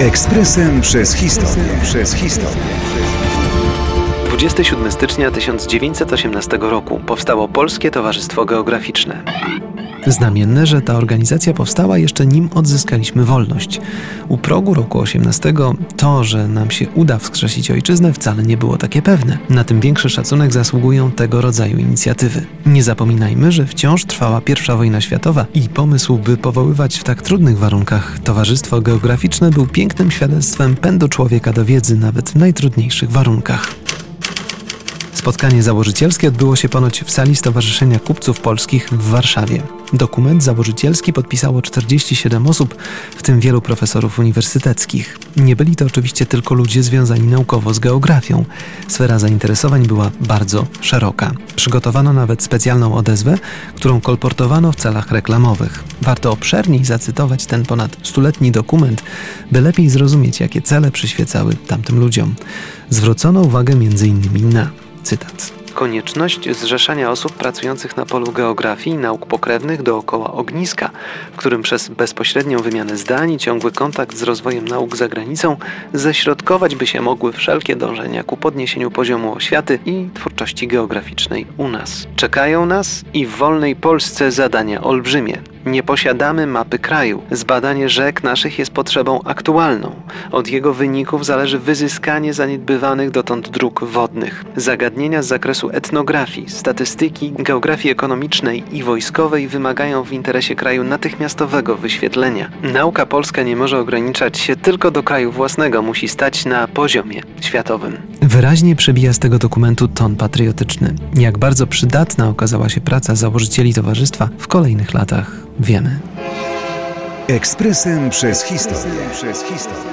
Ekspresem przez historię. Przez historię. 27 stycznia 1918 roku powstało Polskie Towarzystwo Geograficzne. Znamienne, że ta organizacja powstała jeszcze nim odzyskaliśmy wolność. U progu roku 18 to, że nam się uda wskrzesić ojczyznę, wcale nie było takie pewne. Na tym większy szacunek zasługują tego rodzaju inicjatywy. Nie zapominajmy, że wciąż trwała I wojna światowa i pomysł, by powoływać w tak trudnych warunkach Towarzystwo Geograficzne był pięknym świadectwem pędu człowieka do wiedzy nawet w najtrudniejszych warunkach. Spotkanie założycielskie odbyło się ponoć w sali Stowarzyszenia Kupców Polskich w Warszawie. Dokument założycielski podpisało 47 osób, w tym wielu profesorów uniwersyteckich. Nie byli to oczywiście tylko ludzie związani naukowo z geografią. Sfera zainteresowań była bardzo szeroka. Przygotowano nawet specjalną odezwę, którą kolportowano w celach reklamowych. Warto obszerniej zacytować ten ponad stuletni dokument, by lepiej zrozumieć, jakie cele przyświecały tamtym ludziom. Zwrócono uwagę m.in. na Cytat. Konieczność zrzeszania osób pracujących na polu geografii i nauk pokrewnych dookoła ogniska, w którym przez bezpośrednią wymianę zdań i ciągły kontakt z rozwojem nauk za granicą ześrodkować by się mogły wszelkie dążenia ku podniesieniu poziomu oświaty i twórczości geograficznej u nas. Czekają nas i w wolnej Polsce zadania olbrzymie, nie posiadamy mapy kraju. Zbadanie rzek naszych jest potrzebą aktualną. Od jego wyników zależy wyzyskanie zaniedbywanych dotąd dróg wodnych. Zagadnienia z zakresu etnografii, statystyki, geografii ekonomicznej i wojskowej wymagają w interesie kraju natychmiastowego wyświetlenia. Nauka polska nie może ograniczać się tylko do kraju własnego, musi stać na poziomie światowym. Wyraźnie przebija z tego dokumentu ton patriotyczny. Jak bardzo przydatna okazała się praca założycieli towarzystwa w kolejnych latach wiemy. Ekspresem przez historię. Przez historię.